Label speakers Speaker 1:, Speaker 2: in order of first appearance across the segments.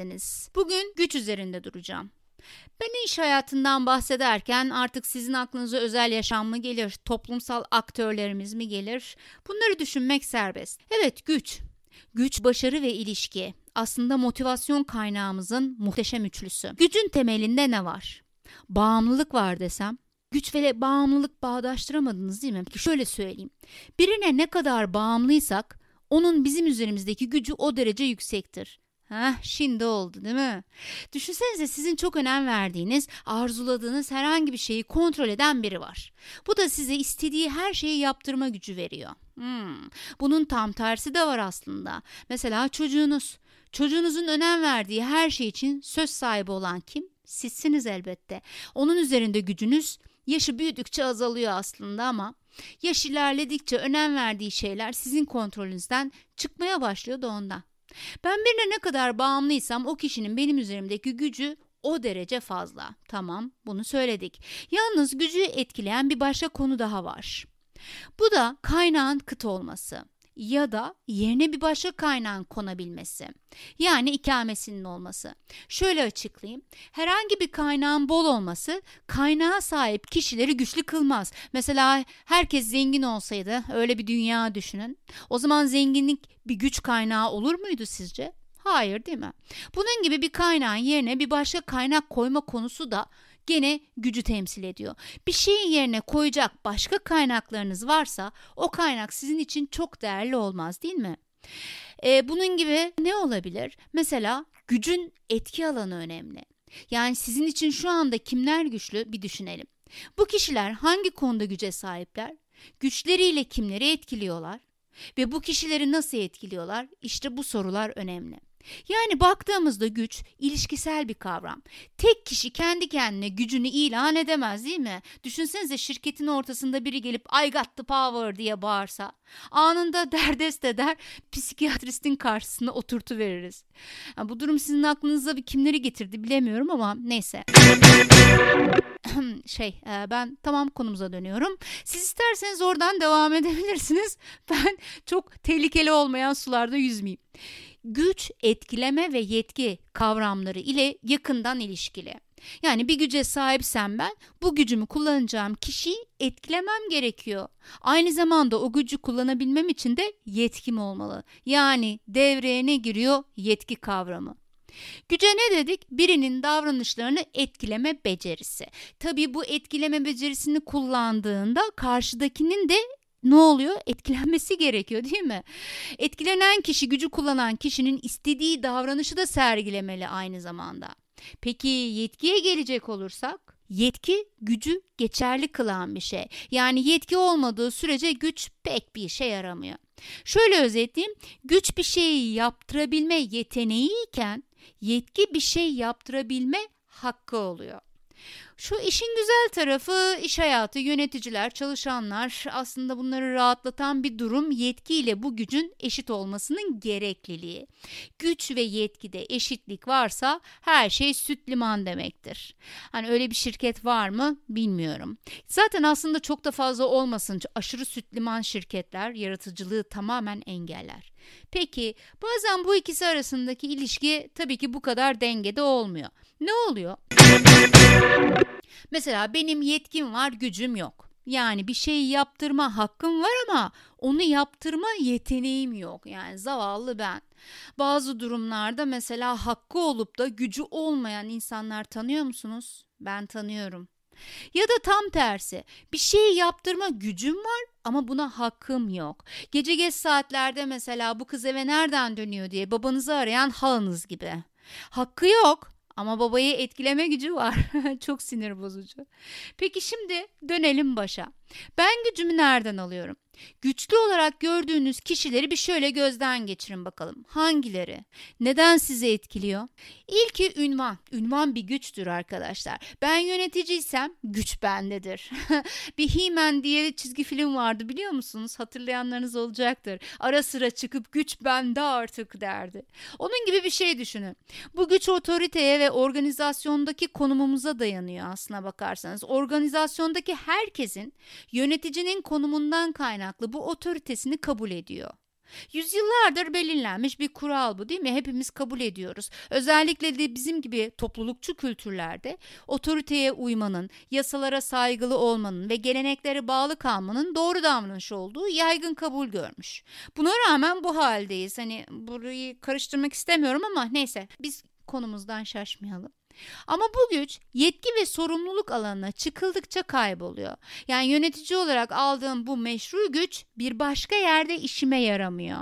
Speaker 1: geldiniz. Bugün güç üzerinde duracağım. Ben iş hayatından bahsederken artık sizin aklınıza özel yaşam mı gelir, toplumsal aktörlerimiz mi gelir? Bunları düşünmek serbest. Evet güç. Güç, başarı ve ilişki aslında motivasyon kaynağımızın muhteşem üçlüsü. Gücün temelinde ne var? Bağımlılık var desem güç ve bağımlılık bağdaştıramadınız değil mi? Şöyle söyleyeyim. Birine ne kadar bağımlıysak onun bizim üzerimizdeki gücü o derece yüksektir. Heh, şimdi oldu değil mi? Düşünsenize sizin çok önem verdiğiniz, arzuladığınız herhangi bir şeyi kontrol eden biri var. Bu da size istediği her şeyi yaptırma gücü veriyor. Hmm, bunun tam tersi de var aslında. Mesela çocuğunuz. Çocuğunuzun önem verdiği her şey için söz sahibi olan kim? Sizsiniz elbette. Onun üzerinde gücünüz yaşı büyüdükçe azalıyor aslında ama yaş ilerledikçe önem verdiği şeyler sizin kontrolünüzden çıkmaya başlıyor da ondan. Ben birine ne kadar bağımlıysam o kişinin benim üzerimdeki gücü o derece fazla. Tamam, bunu söyledik. Yalnız gücü etkileyen bir başka konu daha var. Bu da kaynağın kıt olması ya da yerine bir başka kaynağın konabilmesi. Yani ikamesinin olması. Şöyle açıklayayım. Herhangi bir kaynağın bol olması kaynağa sahip kişileri güçlü kılmaz. Mesela herkes zengin olsaydı öyle bir dünya düşünün. O zaman zenginlik bir güç kaynağı olur muydu sizce? Hayır değil mi? Bunun gibi bir kaynağın yerine bir başka kaynak koyma konusu da gene gücü temsil ediyor. Bir şeyin yerine koyacak başka kaynaklarınız varsa o kaynak sizin için çok değerli olmaz değil mi? Ee, bunun gibi ne olabilir? Mesela gücün etki alanı önemli. Yani sizin için şu anda kimler güçlü bir düşünelim. Bu kişiler hangi konuda güce sahipler? Güçleriyle kimleri etkiliyorlar? Ve bu kişileri nasıl etkiliyorlar? İşte bu sorular önemli. Yani baktığımızda güç ilişkisel bir kavram. Tek kişi kendi kendine gücünü ilan edemez değil mi? Düşünsenize şirketin ortasında biri gelip I got the power diye bağırsa. Anında derdest eder psikiyatristin karşısına oturtu veririz. Yani bu durum sizin aklınıza bir kimleri getirdi bilemiyorum ama neyse. şey e, ben tamam konumuza dönüyorum. Siz isterseniz oradan devam edebilirsiniz. Ben çok tehlikeli olmayan sularda yüzmeyeyim güç, etkileme ve yetki kavramları ile yakından ilişkili. Yani bir güce sahipsem ben bu gücümü kullanacağım kişiyi etkilemem gerekiyor. Aynı zamanda o gücü kullanabilmem için de yetkim olmalı. Yani devreye ne giriyor? Yetki kavramı. Güce ne dedik? Birinin davranışlarını etkileme becerisi. Tabii bu etkileme becerisini kullandığında karşıdakinin de ne oluyor? Etkilenmesi gerekiyor değil mi? Etkilenen kişi, gücü kullanan kişinin istediği davranışı da sergilemeli aynı zamanda. Peki yetkiye gelecek olursak? Yetki gücü geçerli kılan bir şey. Yani yetki olmadığı sürece güç pek bir işe yaramıyor. Şöyle özetleyeyim. Güç bir şeyi yaptırabilme yeteneği iken yetki bir şey yaptırabilme hakkı oluyor. Şu işin güzel tarafı iş hayatı, yöneticiler, çalışanlar aslında bunları rahatlatan bir durum yetkiyle bu gücün eşit olmasının gerekliliği. Güç ve yetkide eşitlik varsa her şey süt liman demektir. Hani öyle bir şirket var mı bilmiyorum. Zaten aslında çok da fazla olmasın aşırı süt liman şirketler yaratıcılığı tamamen engeller. Peki bazen bu ikisi arasındaki ilişki tabii ki bu kadar dengede olmuyor. Ne oluyor? Mesela benim yetkim var, gücüm yok. Yani bir şey yaptırma hakkım var ama onu yaptırma yeteneğim yok. Yani zavallı ben. Bazı durumlarda mesela hakkı olup da gücü olmayan insanlar tanıyor musunuz? Ben tanıyorum. Ya da tam tersi bir şey yaptırma gücüm var ama buna hakkım yok. Gece geç saatlerde mesela bu kız eve nereden dönüyor diye babanızı arayan halanız gibi. Hakkı yok ama babayı etkileme gücü var. Çok sinir bozucu. Peki şimdi dönelim başa. Ben gücümü nereden alıyorum? Güçlü olarak gördüğünüz kişileri bir şöyle gözden geçirin bakalım. Hangileri? Neden sizi etkiliyor? İlki ünvan. Ünvan bir güçtür arkadaşlar. Ben yöneticiysem güç bendedir. bir He-Man diye çizgi film vardı biliyor musunuz? Hatırlayanlarınız olacaktır. Ara sıra çıkıp güç bende artık derdi. Onun gibi bir şey düşünün. Bu güç otoriteye ve organizasyondaki konumumuza dayanıyor aslına bakarsanız. Organizasyondaki herkesin yöneticinin konumundan kaynaklı bu otoritesini kabul ediyor. Yüzyıllardır belirlenmiş bir kural bu değil mi? Hepimiz kabul ediyoruz. Özellikle de bizim gibi toplulukçu kültürlerde otoriteye uymanın, yasalara saygılı olmanın ve geleneklere bağlı kalmanın doğru davranış olduğu yaygın kabul görmüş. Buna rağmen bu haldeyiz. Hani burayı karıştırmak istemiyorum ama neyse biz konumuzdan şaşmayalım. Ama bu güç yetki ve sorumluluk alanına çıkıldıkça kayboluyor. Yani yönetici olarak aldığım bu meşru güç bir başka yerde işime yaramıyor.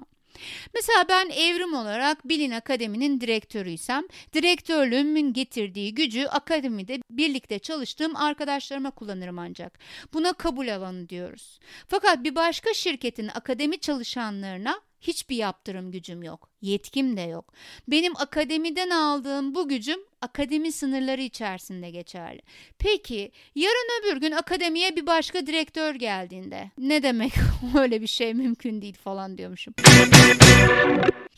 Speaker 1: Mesela ben evrim olarak Bilin Akademi'nin direktörüysem, direktörlüğümün getirdiği gücü akademide birlikte çalıştığım arkadaşlarıma kullanırım ancak. Buna kabul alanı diyoruz. Fakat bir başka şirketin akademi çalışanlarına hiçbir yaptırım gücüm yok. Yetkim de yok. Benim akademiden aldığım bu gücüm akademi sınırları içerisinde geçerli. Peki yarın öbür gün akademiye bir başka direktör geldiğinde ne demek öyle bir şey mümkün değil falan diyormuşum.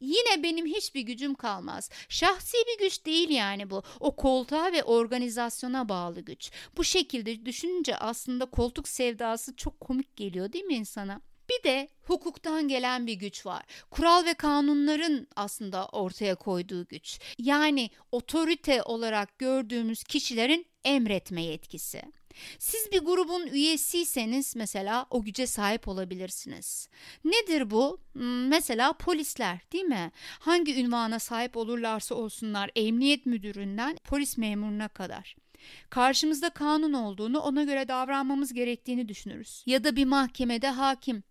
Speaker 1: Yine benim hiçbir gücüm kalmaz. Şahsi bir güç değil yani bu. O koltuğa ve organizasyona bağlı güç. Bu şekilde düşününce aslında koltuk sevdası çok komik geliyor değil mi insana? Bir de hukuktan gelen bir güç var. Kural ve kanunların aslında ortaya koyduğu güç. Yani otorite olarak gördüğümüz kişilerin emretme yetkisi. Siz bir grubun üyesiyseniz mesela o güce sahip olabilirsiniz. Nedir bu? Hmm, mesela polisler değil mi? Hangi ünvana sahip olurlarsa olsunlar emniyet müdüründen polis memuruna kadar. Karşımızda kanun olduğunu ona göre davranmamız gerektiğini düşünürüz. Ya da bir mahkemede hakim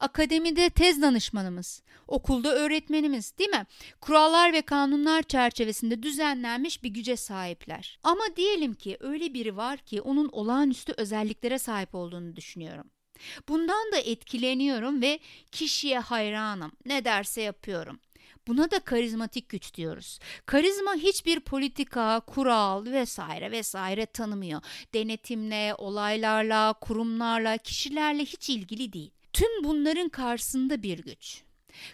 Speaker 1: Akademide tez danışmanımız, okulda öğretmenimiz değil mi? Kurallar ve kanunlar çerçevesinde düzenlenmiş bir güce sahipler. Ama diyelim ki öyle biri var ki onun olağanüstü özelliklere sahip olduğunu düşünüyorum. Bundan da etkileniyorum ve kişiye hayranım. Ne derse yapıyorum. Buna da karizmatik güç diyoruz. Karizma hiçbir politika, kural vesaire vesaire tanımıyor. Denetimle, olaylarla, kurumlarla, kişilerle hiç ilgili değil. Tüm bunların karşısında bir güç.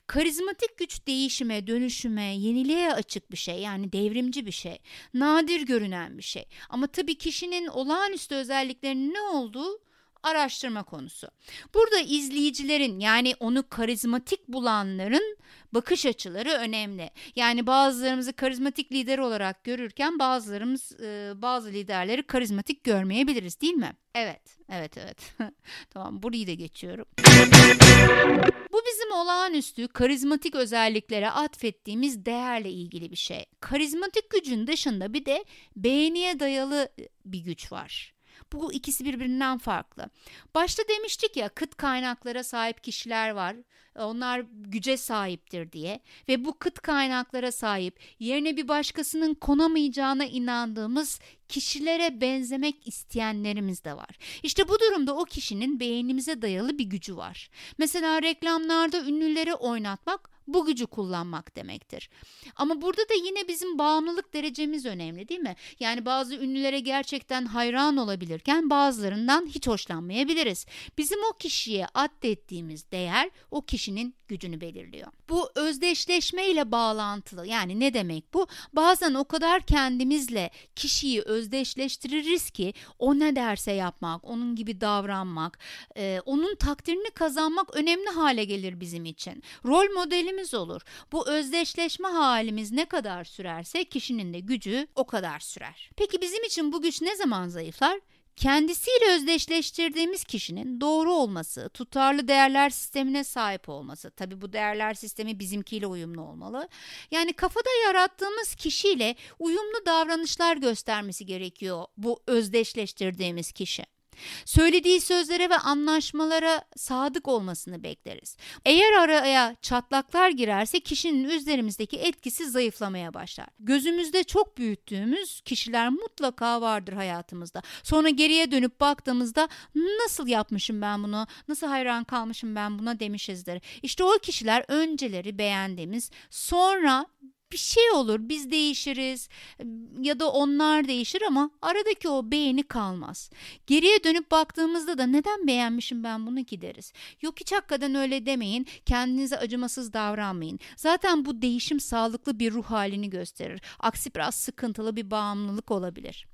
Speaker 1: Karizmatik güç değişime, dönüşüme, yeniliğe açık bir şey yani devrimci bir şey. Nadir görünen bir şey. Ama tabii kişinin olağanüstü özelliklerinin ne olduğu araştırma konusu. Burada izleyicilerin yani onu karizmatik bulanların bakış açıları önemli. Yani bazılarımızı karizmatik lider olarak görürken bazılarımız e, bazı liderleri karizmatik görmeyebiliriz değil mi? Evet, evet, evet. tamam burayı da geçiyorum. Bu bizim olağanüstü karizmatik özelliklere atfettiğimiz değerle ilgili bir şey. Karizmatik gücün dışında bir de beğeniye dayalı bir güç var. Bu ikisi birbirinden farklı. Başta demiştik ya kıt kaynaklara sahip kişiler var. Onlar güce sahiptir diye ve bu kıt kaynaklara sahip yerine bir başkasının konamayacağına inandığımız kişilere benzemek isteyenlerimiz de var. İşte bu durumda o kişinin beğenimize dayalı bir gücü var. Mesela reklamlarda ünlüleri oynatmak bu gücü kullanmak demektir. Ama burada da yine bizim bağımlılık derecemiz önemli değil mi? Yani bazı ünlülere gerçekten hayran olabilirken bazılarından hiç hoşlanmayabiliriz. Bizim o kişiye addettiğimiz değer o kişinin gücünü belirliyor. Bu özdeşleşme ile bağlantılı. Yani ne demek bu? Bazen o kadar kendimizle kişiyi özdeşleştiririz ki o ne derse yapmak, onun gibi davranmak, e, onun takdirini kazanmak önemli hale gelir bizim için. Rol modelimiz olur. Bu özdeşleşme halimiz ne kadar sürerse kişinin de gücü o kadar sürer. Peki bizim için bu güç ne zaman zayıflar? Kendisiyle özdeşleştirdiğimiz kişinin doğru olması, tutarlı değerler sistemine sahip olması. Tabii bu değerler sistemi bizimkiyle uyumlu olmalı. Yani kafada yarattığımız kişiyle uyumlu davranışlar göstermesi gerekiyor bu özdeşleştirdiğimiz kişi. Söylediği sözlere ve anlaşmalara sadık olmasını bekleriz. Eğer araya çatlaklar girerse kişinin üzerimizdeki etkisi zayıflamaya başlar. Gözümüzde çok büyüttüğümüz kişiler mutlaka vardır hayatımızda. Sonra geriye dönüp baktığımızda nasıl yapmışım ben bunu, nasıl hayran kalmışım ben buna demişizdir. İşte o kişiler önceleri beğendiğimiz, sonra bir şey olur biz değişiriz ya da onlar değişir ama aradaki o beğeni kalmaz. Geriye dönüp baktığımızda da neden beğenmişim ben bunu ki deriz. Yok hiç hakikaten öyle demeyin kendinize acımasız davranmayın. Zaten bu değişim sağlıklı bir ruh halini gösterir. Aksi biraz sıkıntılı bir bağımlılık olabilir.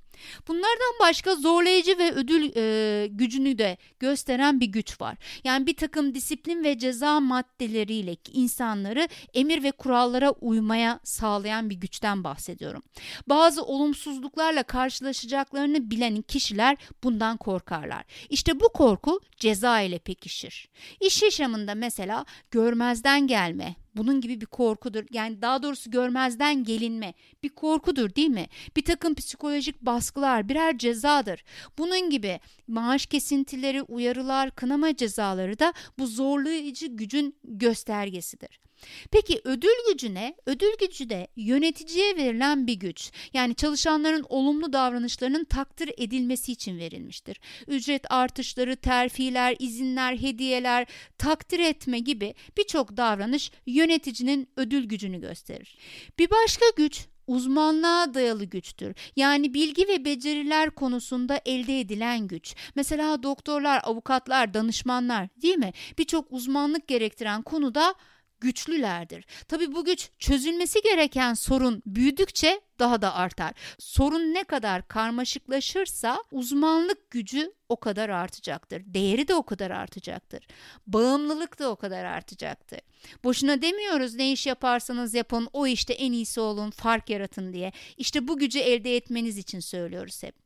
Speaker 1: Bunlardan başka zorlayıcı ve ödül e, gücünü de gösteren bir güç var. Yani bir takım disiplin ve ceza maddeleriyle insanları emir ve kurallara uymaya sağlayan bir güçten bahsediyorum. Bazı olumsuzluklarla karşılaşacaklarını bilen kişiler bundan korkarlar. İşte bu korku ceza ile pekişir. İş yaşamında mesela görmezden gelme, bunun gibi bir korkudur. Yani daha doğrusu görmezden gelinme bir korkudur değil mi? Bir takım psikolojik baskılar birer cezadır. Bunun gibi maaş kesintileri, uyarılar, kınama cezaları da bu zorlayıcı gücün göstergesidir. Peki ödül gücü ne? Ödül gücü de yöneticiye verilen bir güç. Yani çalışanların olumlu davranışlarının takdir edilmesi için verilmiştir. Ücret artışları, terfiler, izinler, hediyeler, takdir etme gibi birçok davranış yöneticinin ödül gücünü gösterir. Bir başka güç uzmanlığa dayalı güçtür. Yani bilgi ve beceriler konusunda elde edilen güç. Mesela doktorlar, avukatlar, danışmanlar değil mi? Birçok uzmanlık gerektiren konuda güçlülerdir. Tabi bu güç çözülmesi gereken sorun büyüdükçe daha da artar. Sorun ne kadar karmaşıklaşırsa uzmanlık gücü o kadar artacaktır. Değeri de o kadar artacaktır. Bağımlılık da o kadar artacaktır. Boşuna demiyoruz ne iş yaparsanız yapın o işte en iyisi olun fark yaratın diye. İşte bu gücü elde etmeniz için söylüyoruz hep.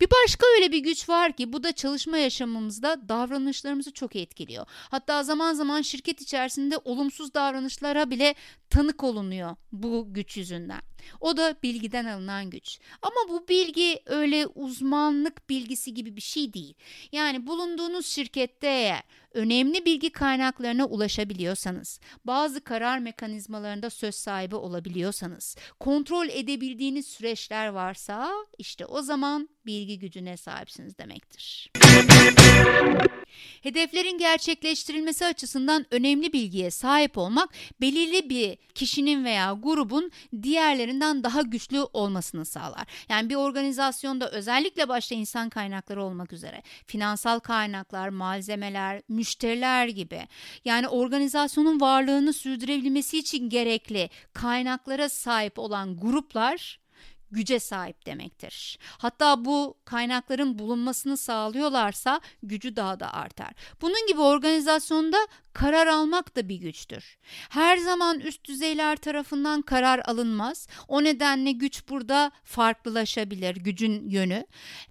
Speaker 1: Bir başka öyle bir güç var ki bu da çalışma yaşamımızda davranışlarımızı çok etkiliyor. Hatta zaman zaman şirket içerisinde olumsuz davranışlara bile tanık olunuyor bu güç yüzünden. O da bilgiden alınan güç. Ama bu bilgi öyle uzmanlık bilgisi gibi bir şey değil. Yani bulunduğunuz şirkette eğer önemli bilgi kaynaklarına ulaşabiliyorsanız, bazı karar mekanizmalarında söz sahibi olabiliyorsanız, kontrol edebildiğiniz süreçler varsa işte o zaman bilgi gücüne sahipsiniz demektir. Hedeflerin gerçekleştirilmesi açısından önemli bilgiye sahip olmak belirli bir kişinin veya grubun diğerlerinden daha güçlü olmasını sağlar. Yani bir organizasyonda özellikle başta insan kaynakları olmak üzere finansal kaynaklar, malzemeler, müşteriler gibi yani organizasyonun varlığını sürdürebilmesi için gerekli kaynaklara sahip olan gruplar güce sahip demektir. Hatta bu kaynakların bulunmasını sağlıyorlarsa gücü daha da artar. Bunun gibi organizasyonda karar almak da bir güçtür. Her zaman üst düzeyler tarafından karar alınmaz. O nedenle güç burada farklılaşabilir gücün yönü.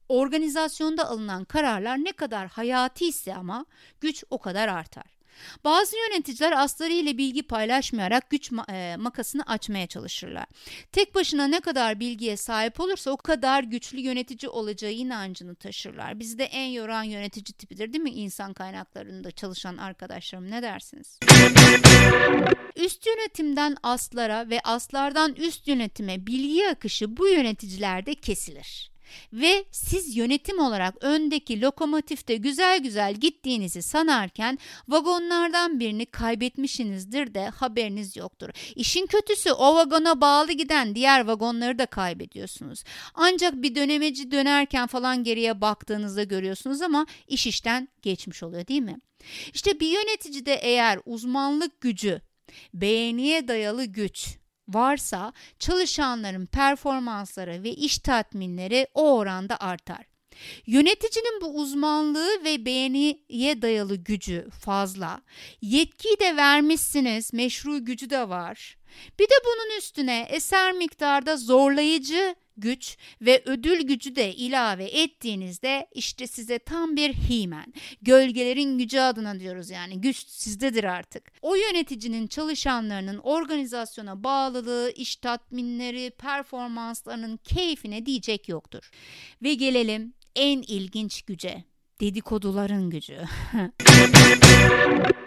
Speaker 1: Organizasyonda alınan kararlar ne kadar hayati ise ama güç o kadar artar. Bazı yöneticiler asları ile bilgi paylaşmayarak güç e, makasını açmaya çalışırlar. Tek başına ne kadar bilgiye sahip olursa o kadar güçlü yönetici olacağı inancını taşırlar. Bizi de en yoran yönetici tipidir değil mi insan kaynaklarında çalışan arkadaşlarım ne dersiniz? Üst yönetimden aslara ve aslardan üst yönetime bilgi akışı bu yöneticilerde kesilir ve siz yönetim olarak öndeki lokomotifte güzel güzel gittiğinizi sanarken vagonlardan birini kaybetmişsinizdir de haberiniz yoktur. İşin kötüsü o vagona bağlı giden diğer vagonları da kaybediyorsunuz. Ancak bir dönemeci dönerken falan geriye baktığınızda görüyorsunuz ama iş işten geçmiş oluyor değil mi? İşte bir yöneticide eğer uzmanlık gücü, beğeniye dayalı güç, varsa çalışanların performansları ve iş tatminleri o oranda artar. Yöneticinin bu uzmanlığı ve beğeniye dayalı gücü fazla. Yetkiyi de vermişsiniz, meşru gücü de var. Bir de bunun üstüne eser miktarda zorlayıcı güç ve ödül gücü de ilave ettiğinizde işte size tam bir himen. Gölgelerin gücü adına diyoruz yani güç sizdedir artık. O yöneticinin çalışanlarının organizasyona bağlılığı, iş tatminleri, performanslarının keyfine diyecek yoktur. Ve gelelim en ilginç güce dedikoduların gücü.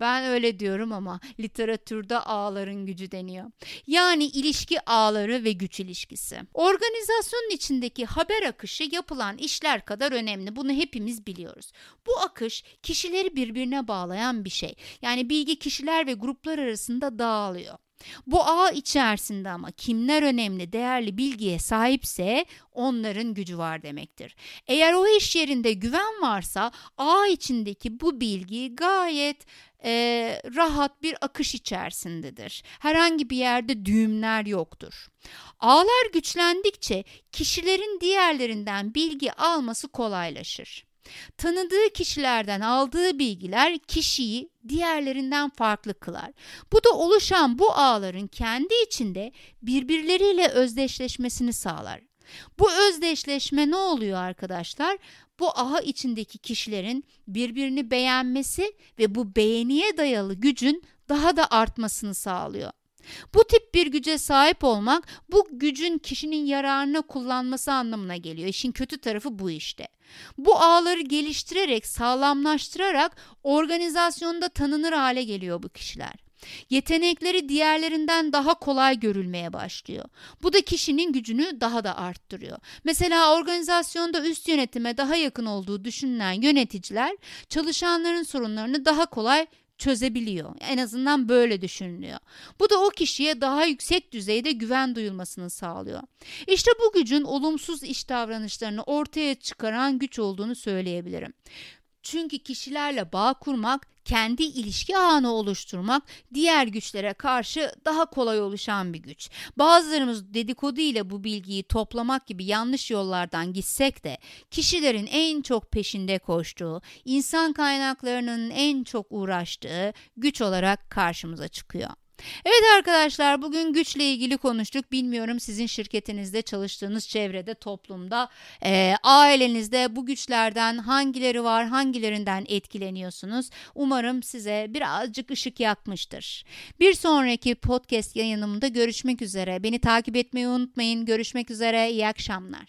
Speaker 1: ben öyle diyorum ama literatürde ağların gücü deniyor. Yani ilişki ağları ve güç ilişkisi. Organizasyonun içindeki haber akışı yapılan işler kadar önemli. Bunu hepimiz biliyoruz. Bu akış kişileri birbirine bağlayan bir şey. Yani bilgi kişiler ve gruplar arasında dağılıyor. Bu ağ içerisinde ama kimler önemli, değerli bilgiye sahipse onların gücü var demektir. Eğer o iş yerinde güven varsa ağ içindeki bu bilgi gayet e, rahat bir akış içerisindedir. Herhangi bir yerde düğümler yoktur. Ağlar güçlendikçe kişilerin diğerlerinden bilgi alması kolaylaşır. Tanıdığı kişilerden aldığı bilgiler kişiyi diğerlerinden farklı kılar. Bu da oluşan bu ağların kendi içinde birbirleriyle özdeşleşmesini sağlar. Bu özdeşleşme ne oluyor arkadaşlar? Bu aha içindeki kişilerin birbirini beğenmesi ve bu beğeniye dayalı gücün daha da artmasını sağlıyor. Bu tip bir güce sahip olmak bu gücün kişinin yararına kullanması anlamına geliyor. İşin kötü tarafı bu işte. Bu ağları geliştirerek, sağlamlaştırarak organizasyonda tanınır hale geliyor bu kişiler. Yetenekleri diğerlerinden daha kolay görülmeye başlıyor. Bu da kişinin gücünü daha da arttırıyor. Mesela organizasyonda üst yönetime daha yakın olduğu düşünülen yöneticiler çalışanların sorunlarını daha kolay çözebiliyor. En azından böyle düşünülüyor. Bu da o kişiye daha yüksek düzeyde güven duyulmasını sağlıyor. İşte bu gücün olumsuz iş davranışlarını ortaya çıkaran güç olduğunu söyleyebilirim. Çünkü kişilerle bağ kurmak, kendi ilişki ağını oluşturmak diğer güçlere karşı daha kolay oluşan bir güç. Bazılarımız dedikodu ile bu bilgiyi toplamak gibi yanlış yollardan gitsek de kişilerin en çok peşinde koştuğu, insan kaynaklarının en çok uğraştığı güç olarak karşımıza çıkıyor. Evet arkadaşlar bugün güçle ilgili konuştuk. Bilmiyorum sizin şirketinizde çalıştığınız çevrede, toplumda, e, ailenizde bu güçlerden hangileri var, hangilerinden etkileniyorsunuz? Umarım size birazcık ışık yakmıştır. Bir sonraki podcast yayınımda görüşmek üzere. Beni takip etmeyi unutmayın. Görüşmek üzere. İyi akşamlar.